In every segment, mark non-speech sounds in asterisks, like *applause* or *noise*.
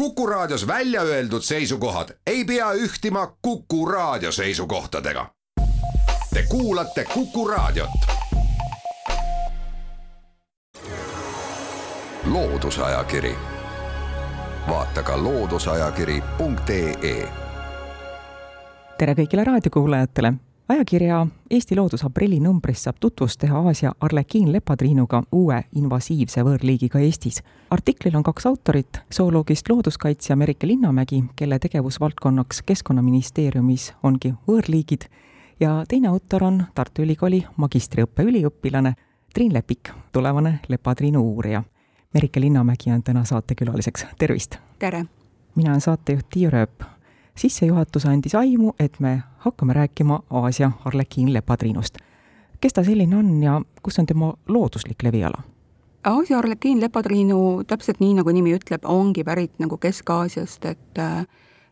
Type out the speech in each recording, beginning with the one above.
Kuku Raadios välja öeldud seisukohad ei pea ühtima Kuku Raadio seisukohtadega. Te kuulate Kuku Raadiot. loodusajakiri, vaata ka looduseajakiri.ee. tere kõigile raadiokuulajatele ajakirja Eesti Loodus aprilli numbris saab tutvust teha Aasia arlekiin lepatriinuga uue invasiivse võõrliigiga Eestis. artiklil on kaks autorit, zooloogist looduskaitsja Merike Linnamägi, kelle tegevusvaldkonnaks Keskkonnaministeeriumis ongi võõrliigid, ja teine autor on Tartu Ülikooli magistriõppe üliõpilane Triin Lepik, tulevane lepatriinu uurija. Merike Linnamägi on täna saatekülaliseks, tervist! tere! mina olen saatejuht Tiia Rööp sissejuhatus andis aimu, et me hakkame rääkima Aasia arlekiin lepatriinust. kes ta selline on ja kus on tema looduslik leviala? Aasia arlekiin lepatriinu, täpselt nii, nagu nimi ütleb, ongi pärit nagu Kesk-Aasiast, et äh,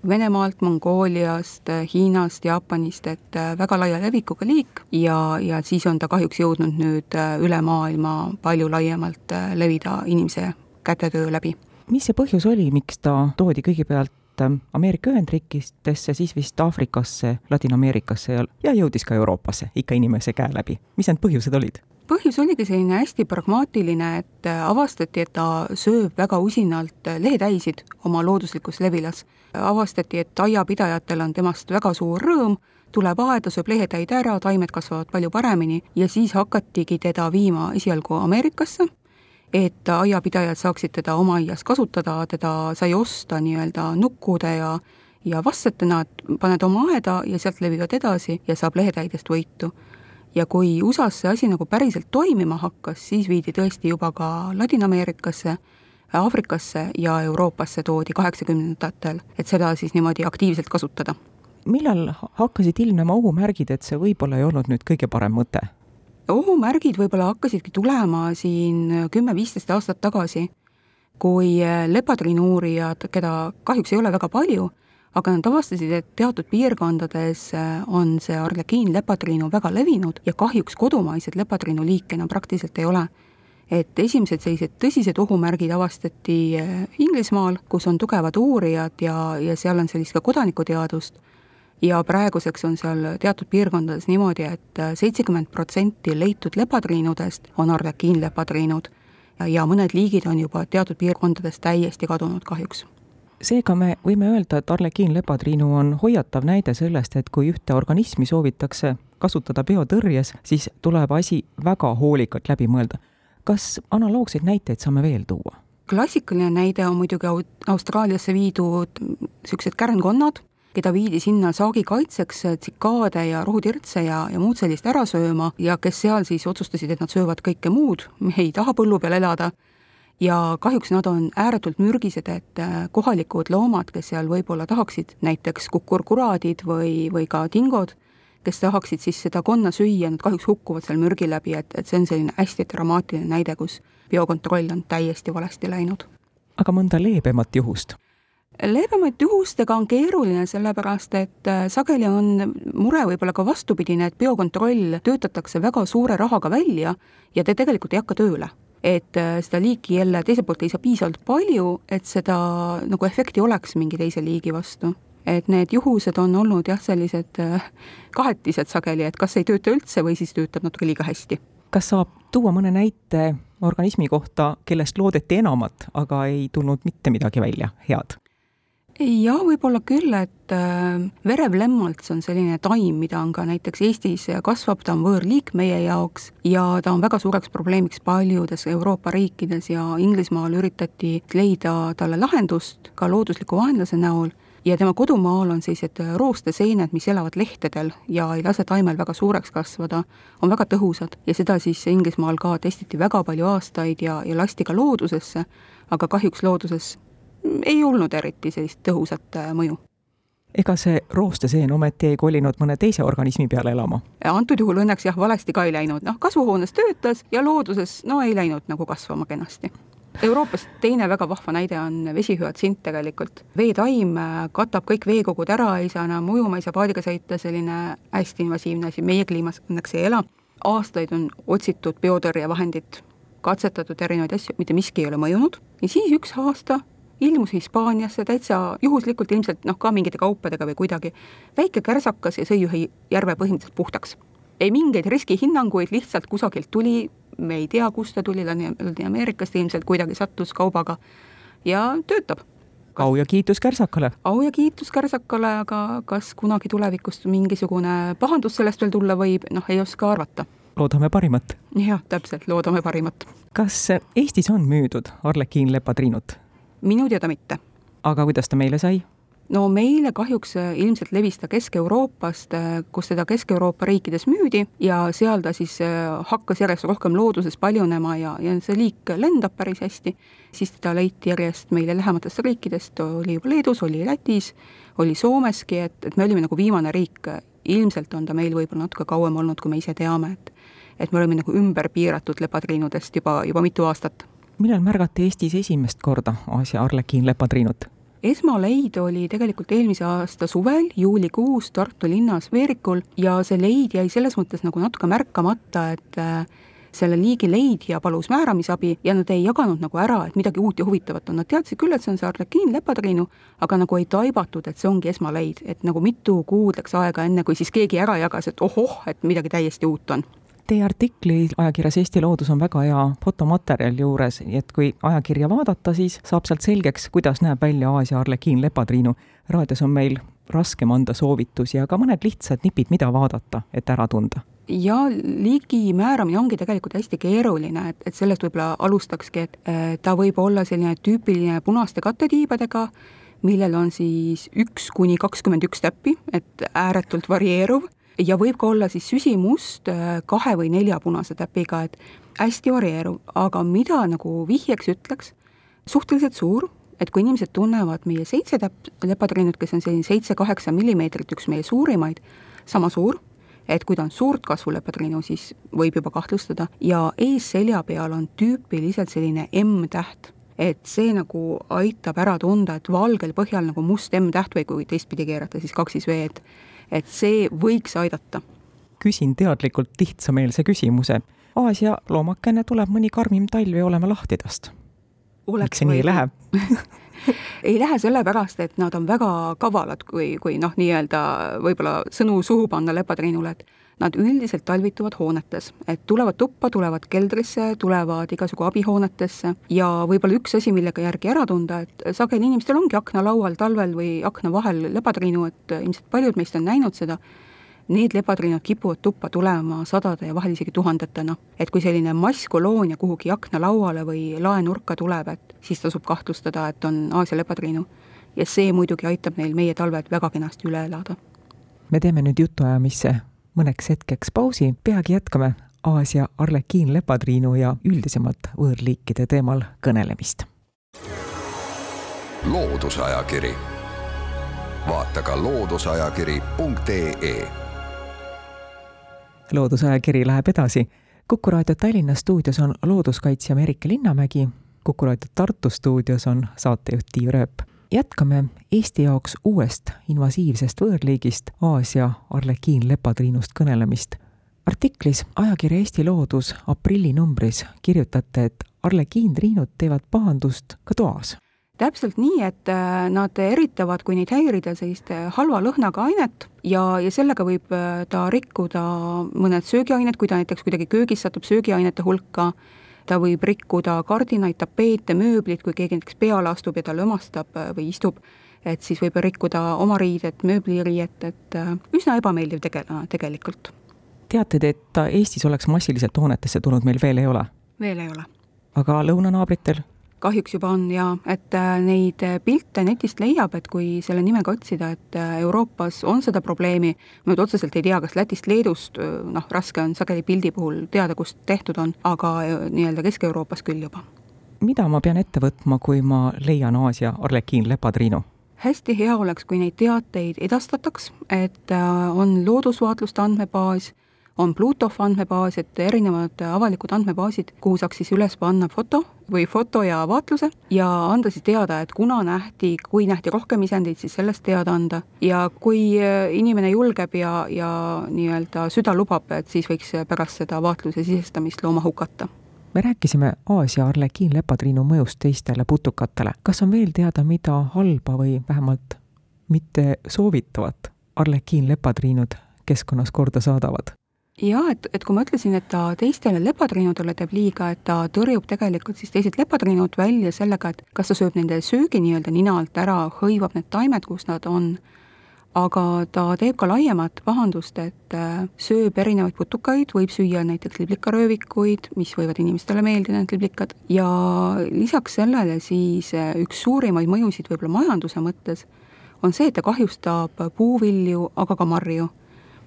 Venemaalt, Mongooliast, äh, Hiinast, Jaapanist, et äh, väga laia levikuga liik ja, ja siis on ta kahjuks jõudnud nüüd üle maailma palju laiemalt levida inimese kätetöö läbi. mis see põhjus oli, miks ta toodi kõigepealt kõigepealt Ameerika Ühendriikidesse, siis vist Aafrikasse, Ladina-Ameerikasse ja, ja jõudis ka Euroopasse ikka inimese käe läbi. mis need põhjused olid? põhjus oligi selline hästi pragmaatiline, et avastati, et ta sööb väga usinalt lehetäisid oma looduslikus levilas. avastati, et aiapidajatel on temast väga suur rõõm, tuleb aeda, sööb lehetäid ära, taimed kasvavad palju paremini ja siis hakatigi teda viima esialgu Ameerikasse et aiapidajad saaksid teda oma aias kasutada, teda sai osta nii-öelda nukkude ja ja vastsetena, et paned oma aeda ja sealt levivad edasi ja saab lehetäidest võitu. ja kui USA-s see asi nagu päriselt toimima hakkas, siis viidi tõesti juba ka Ladina-Ameerikasse, Aafrikasse ja Euroopasse toodi kaheksakümnendatel, et seda siis niimoodi aktiivselt kasutada. millal hakkasid ilmnema ohumärgid, et see võib-olla ei olnud nüüd kõige parem mõte? Ohumärgid võib-olla hakkasidki tulema siin kümme-viisteist aastat tagasi, kui lepatriinu uurijad, keda kahjuks ei ole väga palju, aga nad avastasid, et teatud piirkondades on see arlekiin lepatriinu väga levinud ja kahjuks kodumaiseid lepatriinu liike enam praktiliselt ei ole. et esimesed sellised tõsised ohumärgid avastati Inglismaal, kus on tugevad uurijad ja, ja seal on sellist ka kodanikuteadust ja praeguseks on seal teatud piirkondades niimoodi et, et seitsekümmend protsenti leitud lepatriinudest on arlekiinlepatriinud ja mõned liigid on juba teatud piirkondades täiesti kadunud kahjuks seega me võime öelda, et arlekiinlepatriinu on hoiatav näide sellest, et kui ühte organismi soovitakse kasutada biotõrjes, siis tuleb asi väga hoolikalt läbi mõelda. kas analoogseid näiteid saame veel tuua? klassikaline näide on muidugi Austraaliasse viidud niisugused kärnkonnad, keda viidi sinna saagi kaitseks tsikaade ja rohutirtse ja, ja muud sellist ära sööma ja kes seal siis otsustasid, et nad söövad kõike muud, *laughs* ei taha põllu peal elada, ja kahjuks nad on ääretult mürgised, et äh, kohalikud loomad, kes seal võib-olla tahaksid, näiteks kukurkuraadid või, või ka dingod, kes tahaksid siis seda konna süüa, nad kahjuks hukkuvad seal mürgi läbi, et, et see on selline hästi dramaatiline näide, kus biokontroll on täiesti valesti läinud. aga mõnda leebemat juhust? Leebemaid juhustega on keeruline, sellepärast et äh, sageli on mure võib-olla ka vastupidine, et biokontroll töötatakse väga suure rahaga välja ja ta tegelikult ei hakka tööle. et äh, seda liiki jälle teiselt poolt ei saa piisavalt palju, et seda nagu efekti oleks mingi teise liigi vastu. et need juhused on olnud jah, sellised äh, kahetised sageli, et kas ei tööta üldse või siis töötab natuke liiga hästi. kas saab tuua mõne näite organismi kohta, kellest loodeti enamat, aga ei tulnud mitte midagi välja head? Jah, võib-olla küll, et äh, verev lemmalts on selline taim, mida on ka näiteks Eestis kasvab, ta on võõrliik meie jaoks ja ta on väga suureks probleemiks paljudes Euroopa riikides ja Inglismaal üritati leida talle lahendust ka loodusliku vaenlase näol ja tema kodumaal on sellised roosteseened, mis elavad lehtedel ja ei lase taimel väga suureks kasvada, on väga tõhusad ja seda siis Inglismaal ka testiti väga palju aastaid ja, ja lasti ka loodusesse, aga kahjuks looduses ei olnud eriti sellist tõhusat äh, mõju ega see roosteseen ometi ei kolinud mõne teise organismi peale elama? antud juhul õnneks jah, valesti ka ei läinud, noh, kasvuhoones töötas ja looduses no ei läinud nagu kasvama kenasti. Euroopas teine väga vahva näide on vesihüatsint tegelikult. veetaim äh, katab kõik veekogud ära, ei saa enam ujuma, ei saa paadiga sõita, selline hästi invasiivne asi, meie kliimas õnneks ei ela. aastaid on otsitud biotõrjevahendit, katsetatud erinevaid asju, mitte miski ei ole mõjunud ja siis üks aasta ilmus Hispaaniasse täitsa juhuslikult ilmselt noh, ka mingite kaupadega või kuidagi, väike kärsakas ja sõi ühe järve põhimõtteliselt puhtaks. ei mingeid riskihinnanguid, lihtsalt kusagilt tuli, me ei tea, kust ta tuli, Ladina-Ameerikast ilmselt kuidagi sattus kaubaga ja töötab au ja kiitus kärsakale. au ja kiitus kärsakale, aga kas kunagi tulevikus mingisugune pahandus sellest veel tulla võib, noh, ei oska arvata. loodame parimat. jah, täpselt, loodame parimat. kas Eestis on müüdud Arlekiin lepatriinut? Minu teada mitte. aga kuidas ta meile sai? no meile kahjuks äh, ilmselt levis ta Kesk-Euroopast, äh, kus teda Kesk-Euroopa riikides müüdi ja seal ta siis äh, hakkas järjest rohkem looduses paljunema ja, ja see liik lendab päris hästi, siis teda leiti järjest meile lähematest riikidest, oli juba Leedus, oli Lätis, oli Soomeski, et, et me olime nagu viimane riik, ilmselt on ta meil võib-olla natuke kauem olnud, kui me ise teame, et et me oleme nagu ümber piiratud lepatriinudest juba, juba mitu aastat. Millal märgati Eestis esimest korda Aasia arlekiin lepatriinut? esmaleid oli tegelikult eelmise aasta suvel, juulikuus Tartu linnas Veerikul ja see leid jäi selles mõttes nagu natuke märkamata, et äh, selle liigi leidja palus määramisabi ja nad ei jaganud nagu ära, et midagi uut ja huvitavat on, nad teadsid küll, et see on see arlekiin lepatriinu, aga nagu ei taibatud, et see ongi esmaleid, et nagu mitu kuud läks aega, enne kui siis keegi ära jagas, et ohoh, et midagi täiesti uut on Teie artikli ajakirjas Eesti Loodus on väga hea fotomaterjal juures, et kui ajakirja vaadata, siis saab sealt selgeks, kuidas näeb välja Aasia arlekiin lepatriinu. raadios on meil raskem anda soovitusi, aga mõned lihtsad nipid, mida vaadata, et ära tunda ja liigi määramine ongi tegelikult hästi keeruline, et, et sellest võib-olla alustakski, et ta võib olla selline tüüpiline punaste kattetiibadega, millel on siis üks kuni kakskümmend üks täppi, et ääretult varieeruv ja võib ka olla siis süsimust äh, kahe või nelja punase täpiga, et hästi varieeruv, aga mida nagu vihjeks ütleks, suhteliselt suur, et kui inimesed tunnevad meie seitse täpp lepatriinut, kes on selline seitse-kaheksa millimeetrit, üks meie suurimaid, sama suur, et kui ta on suurt kasvu lepatriinu, siis võib juba kahtlustada, ja ees-selja peal on tüüpiliselt selline M-täht. Et see nagu aitab ära tunda, et valgel põhjal nagu must M-täht või kui teistpidi keerata, siis kaks siis V, et et see võiks aidata. küsin teadlikult lihtsameelse küsimuse. Aasia loomakene tuleb mõni karmim talv ja oleme lahti tast. miks see nii ei lähe *laughs* ei lähe sellepärast, et nad on väga kavalad, kui, kui noh, nii-öelda võib-olla sõnu suhu panna lepatriinule, et nad üldiselt talvituvad hoonetes, et tulevad tuppa, tulevad keldrisse, tulevad igasugu abihoonetesse. Ja võib-olla üks asi, millega järgi ära tunda, et sageli inimestel ongi aknalaual talvel või akna vahel lepatriinu, et ilmselt paljud meist on näinud seda, need lepatriinud kipuvad tuppa tulema sadade ja vahel isegi tuhandetena. et kui selline masskoloonia kuhugi aknalauale või laenurka tuleb, et siis tasub kahtlustada, et on Aasia lepatriinu. ja see muidugi aitab neil meie talved väga kenasti üle elada. me teeme nüüd jutuajamisse mõneks hetkeks pausi, peagi jätkame Aasia arlekiin lepatriinu ja üldisemalt võõrliikide teemal kõnelemist. loodusajakiri, vaata ka looduseajakiri.ee. loodusajakiri läheb edasi. kuku raadio Tallinna stuudios on looduskaitsja Merike Linnamägi, Kuku raadio Tartu stuudios on saatejuht Tiiv Rööp jätkame Eesti jaoks uuest invasiivsest võõrliigist Aasia arlekiin lepatriinust kõnelemist. artiklis ajakirja Eesti Loodus aprillinumbris kirjutate, et arlekiintriinud teevad pahandust ka toas täpselt nii, et äh, nad eritavad, kui neid häirida, sellist äh, halva lõhnaga ainet ja, ja sellega võib äh, ta rikkuda mõned söögiained, kui ta näiteks kuidagi köögis satub söögiainete hulka ta võib rikkuda kardinaid, tapeete, mööblit, kui keegi näiteks peale astub ja ta lömastab või istub, et siis võib rikkuda oma riidet, mööbliriiet, et üsna ebameeldiv tegelane tegelikult. teateid, et ta Eestis oleks massiliselt hoonetesse tulnud, meil veel ei ole? veel ei ole. aga lõunanaabritel? Kahjuks juba on ja et äh, neid äh, pilte netist leiab, et kui selle nimega otsida, et äh, Euroopas on seda probleemi, ma nüüd otseselt ei tea, kas Lätist, Leedust, noh, raske on sageli pildi puhul teada, kust tehtud on, aga nii-öelda Kesk-Euroopas küll juba. mida ma pean ette võtma, kui ma leian Aasia arlekiin lepatriinu? hästi hea oleks, kui neid teateid edastataks, et on loodusvaatluste andmebaas on Bluetooth andmebaas, et erinevad avalikud andmebaasid, kuhu saaks siis üles panna foto või foto ja vaatluse ja anda siis teada, et kuna nähti, kui nähti rohkem isendeid, siis sellest teada anda. ja kui äh, inimene julgeb ja, ja nii-öelda süda lubab, et siis võiks pärast seda vaatluse sisestamist looma hukata me rääkisime Aasia arlekiin lepatriinu mõjust teistele putukatele. kas on veel teada, mida halba või vähemalt mitte soovitavat arlekiin lepatriinud keskkonnas korda saadavad? Jaa, et, et kui ma ütlesin, et ta teistele lepatriinudele teeb liiga, et ta tõrjub tegelikult siis teised lepatriinud välja sellega, et kas ta sööb nende söögi nii-öelda nina alt ära, hõivab need taimed, kus nad on, aga ta teeb ka laiemat pahandust, et äh, sööb erinevaid putukaid, võib süüa näiteks liblikaröövikuid, mis võivad inimestele meeldida, need liblikad, ja lisaks sellele siis äh, üks suurimaid mõjusid võib-olla majanduse mõttes on see, et ta kahjustab puuvilju, aga ka marju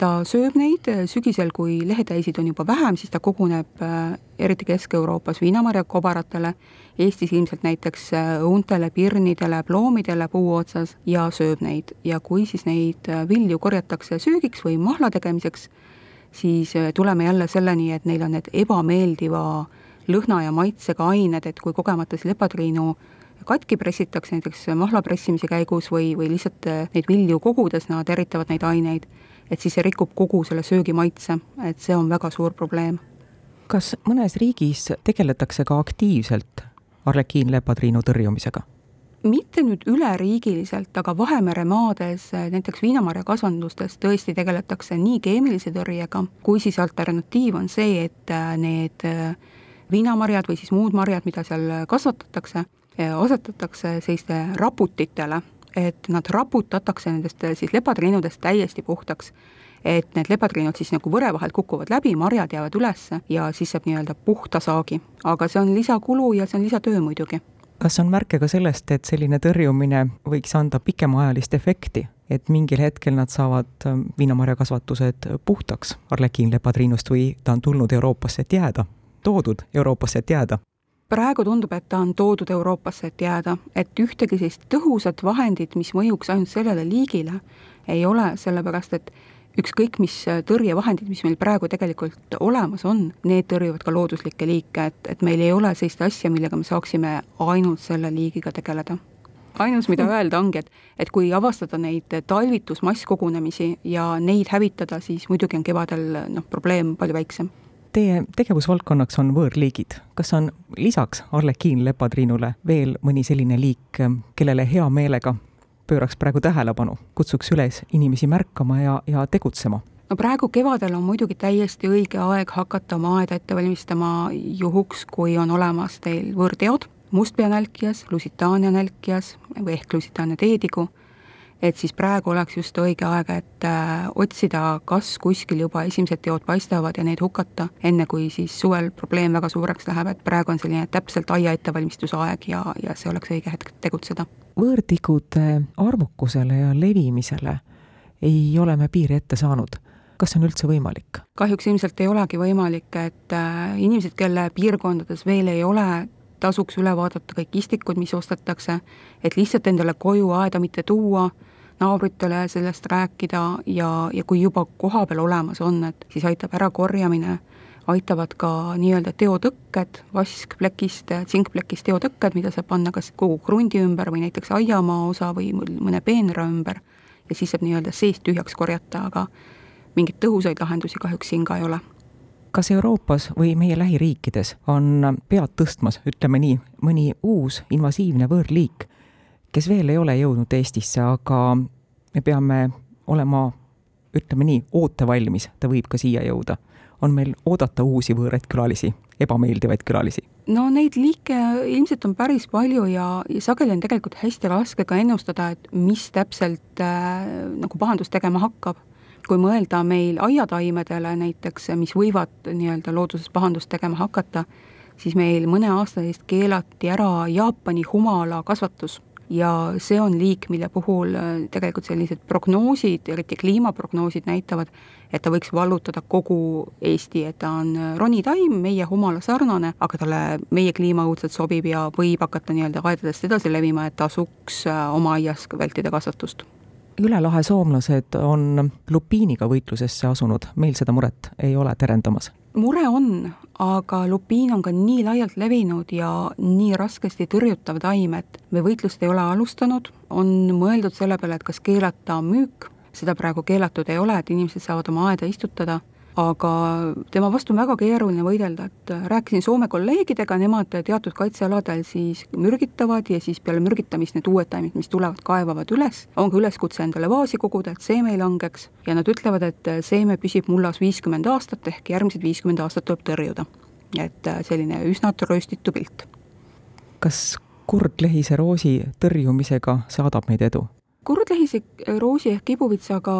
ta sööb neid sügisel, kui lehetäisid on juba vähem, siis ta koguneb äh, eriti Kesk-Euroopas viinamarjakobaratele, Eestis ilmselt näiteks äh, õuntele, pirnidele, ploomidele puu otsas ja sööb neid. ja kui siis neid äh, vilju korjatakse söögiks või mahla tegemiseks, siis tuleme jälle selleni, et neil on need ebameeldiva lõhna ja maitsega ained, et kui kogemata siis lepatriinu katki pressitakse näiteks mahla pressimise käigus või, või lihtsalt neid vilju kogudes nad eritavad neid aineid et siis see rikub kogu selle söögi maitse, et see on väga suur probleem. kas mõnes riigis tegeletakse ka aktiivselt arlekiinlepatriinu tõrjumisega? mitte nüüd üleriigiliselt, aga Vahemere maades, näiteks viinamarjakasvandustes tõesti tegeletakse nii keemilise tõrjega, kui siis alternatiiv on see, et need viinamarjad või siis muud marjad, mida seal kasvatatakse, asetatakse selliste raputitele et nad raputatakse nendest eh, siis lepatriinudest täiesti puhtaks. et need lepatriinud siis nagu võre vahelt kukuvad läbi, marjad jäävad ülesse ja siis saab nii-öelda puhta saagi. aga see on lisakulu ja see on lisatöö muidugi. kas on märke ka sellest, et selline tõrjumine võiks anda pikemaajalist efekti, et mingil hetkel nad saavad eh, viinamarjakasvatused puhtaks arlekiinlepatriinust või ta on tulnud Euroopasse, et jääda, toodud Euroopasse, et jääda? Praegu tundub, et ta on toodud Euroopasse, et jääda, et ühtegi sellist tõhusat vahendit, mis mõjuks ainult sellele liigile, ei ole, sellepärast et ükskõik mis tõrjevahendid, mis meil praegu tegelikult olemas on, need tõrjuvad ka looduslikke liike, et, et meil ei ole sellist asja, millega me saaksime ainult selle liigiga tegeleda. ainus, mida mm. öelda, ongi, et, et kui avastada neid talvitusmasskogunemisi ja neid hävitada, siis muidugi on kevadel noh, probleem palju väiksem Teie tegevusvaldkonnaks on võõrliigid. kas on lisaks arlekiinlepatriinule veel mõni selline liik, kellele hea meelega pööraks praegu tähelepanu, kutsuks üles inimesi märkama ja, ja tegutsema? no praegu kevadel on muidugi täiesti õige aeg hakata oma aeda ette valmistama juhuks, kui on olemas teil võõrteod, mustpeanälkijas, lusitaania nälkijas või ehk lusitaania teedigu et siis praegu oleks just õige aeg, et äh, otsida, kas kuskil juba esimesed teod paistavad ja neid hukata, enne kui siis suvel probleem väga suureks läheb, et praegu on selline täpselt aia ettevalmistuse aeg ja, ja see oleks õige hetk tegutseda. võõrtigude arvukusele ja levimisele ei ole me piiri ette saanud kas see on üldse võimalik? kahjuks ilmselt ei olegi võimalik, et äh, inimesed, kelle piirkondades veel ei ole tasuks üle vaadata kõik istikud, mis ostetakse, et lihtsalt endale koju aeda mitte tuua, naabritele sellest rääkida ja, ja kui juba kohapeal olemas on, et siis aitab ärakorjamine, aitavad ka nii-öelda teotõkked, vaskplekist, tsinkplekist teotõkked, mida saab panna kas kogu krundi ümber või näiteks aiamaa osa või mõne peenra ümber ja siis saab nii-öelda seest tühjaks korjata, aga mingeid tõhusaid lahendusi kahjuks siin ka ei ole. Kas Euroopas või meie lähiriikides on pead tõstmas, ütleme nii, mõni uus invasiivne võõrliik, kes veel ei ole jõudnud Eestisse, aga me peame olema, ütleme nii, ootevalmis, ta võib ka siia jõuda. on meil oodata uusi võõraid külalisi, ebameeldivaid külalisi? no neid liike ilmselt on päris palju ja, ja sageli on tegelikult hästi raske ka ennustada, et mis täpselt äh, nagu pahandust tegema hakkab kui mõelda meil aiataimedele näiteks, mis võivad nii-öelda looduses pahandust tegema hakata, siis meil mõne aasta eest keelati ära Jaapani humala kasvatus ja see on liik, mille puhul äh, tegelikult sellised prognoosid, eriti kliimaprognoosid näitavad, et ta võiks vallutada kogu Eesti, et ta on äh, ronitaim, meie humala sarnane, aga talle meie kliima õudselt sobib ja võib hakata nii-öelda aedadest edasi levima, et tasuks äh, oma aias vältida kasvatust üle lahe soomlased on lupiiniga võitlusesse asunud, meil seda muret ei ole terendamas? Mure on, aga lupiin on ka nii laialt levinud ja nii raskesti tõrjutav taim, et me võitlust ei ole alustanud, on mõeldud selle peale, et kas keelata müük, seda praegu keelatud ei ole, et inimesed saavad oma aeda istutada, aga tema vastu on väga keeruline võidelda, et rääkisin Soome kolleegidega, nemad teatud kaitsealadel siis mürgitavad ja siis peale mürgitamist need uued taimed, mis tulevad, kaevavad üles, on ka üleskutse endale vaasi koguda, et seeme ei langeks, ja nad ütlevad, et seeme püsib mullas viiskümmend aastat, ehk järgmised viiskümmend aastat tuleb tõrjuda. et selline üsna trööstitu pilt. kas kurdlehise roosi tõrjumisega saadab meid edu? Kurdlehise roosi ehk kibuvitsaga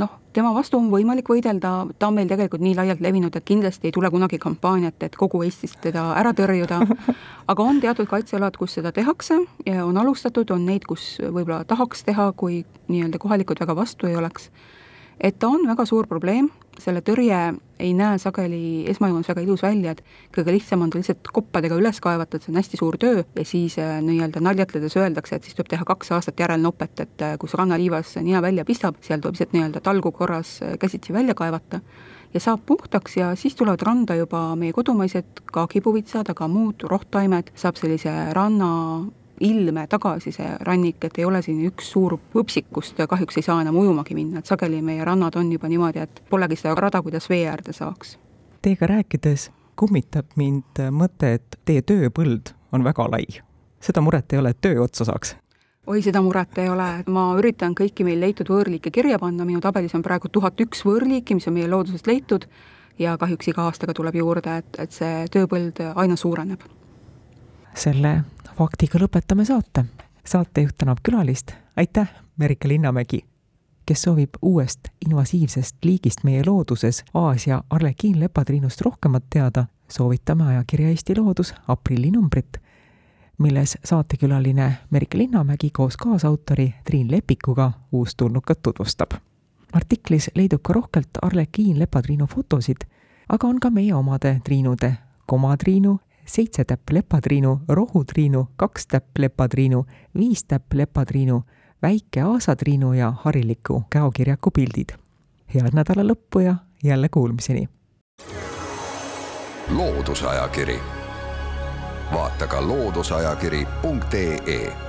noh, tema vastu on võimalik võidelda, ta on meil tegelikult nii laialt levinud, et kindlasti ei tule kunagi kampaaniat, et kogu Eestist teda ära tõrjuda, *laughs* aga on teatud kaitsealad, kus seda tehakse ja on alustatud, on neid, kus võib-olla tahaks teha, kui nii-öelda kohalikud väga vastu ei oleks et ta on väga suur probleem, selle tõrje ei näe sageli esmajoones väga ilus välja, et kõige lihtsam on ta lihtsalt koppadega üles kaevata, et see on hästi suur töö ja siis äh, nii-öelda naljatledes öeldakse, et siis tuleb teha kaks aastat järelnopet, et äh, kus rannaliivas nina välja pistab, seal tuleb lihtsalt nii-öelda talgu korras äh, käsitsi välja kaevata ja saab puhtaks ja siis tulevad randa juba meie kodumaised ka kibuvitsad, aga muud rohttaimed, saab sellise ranna ilme tagasi, see rannik, et ei ole siin üks suur võpsik, kust kahjuks ei saa enam ujumagi minna, et sageli meie rannad on juba niimoodi, et polegi seda rada, kuidas vee äärde saaks. Teiega rääkides kummitab mind mõte, et teie tööpõld on väga lai. seda muret ei ole, et töö otsa saaks? oi, seda muret ei ole, ma üritan kõiki meil leitud võõrliike kirja panna, minu tabelis on praegu tuhat üks võõrliiki, mis on meie loodusest leitud, ja kahjuks iga aastaga tuleb juurde, et, et see tööpõld aina suureneb. Selle faktiga lõpetame saate. saatejuht tänab külalist, aitäh, Merike Linnamägi! kes soovib uuest invasiivsest liigist meie looduses, Aasia arlekiinlepatriinust rohkemat teada, soovitame ajakirja Eesti Loodus aprillinumbrit, milles saatekülaline Merike Linnamägi koos kaasautori Triin Lepikuga uustulnukat tutvustab. artiklis leidub ka rohkelt arlekiinlepatriinu fotosid, aga on ka meie omade triinude, komatriinu seitse täpp lepatriinu, rohutriinu, kaks täpp lepatriinu, viis täpp lepatriinu, väike aasatriinu ja hariliku käokirjaku pildid. head nädala lõppu ja jälle kuulmiseni! loodusajakiri, vaata ka looduseajakiri.ee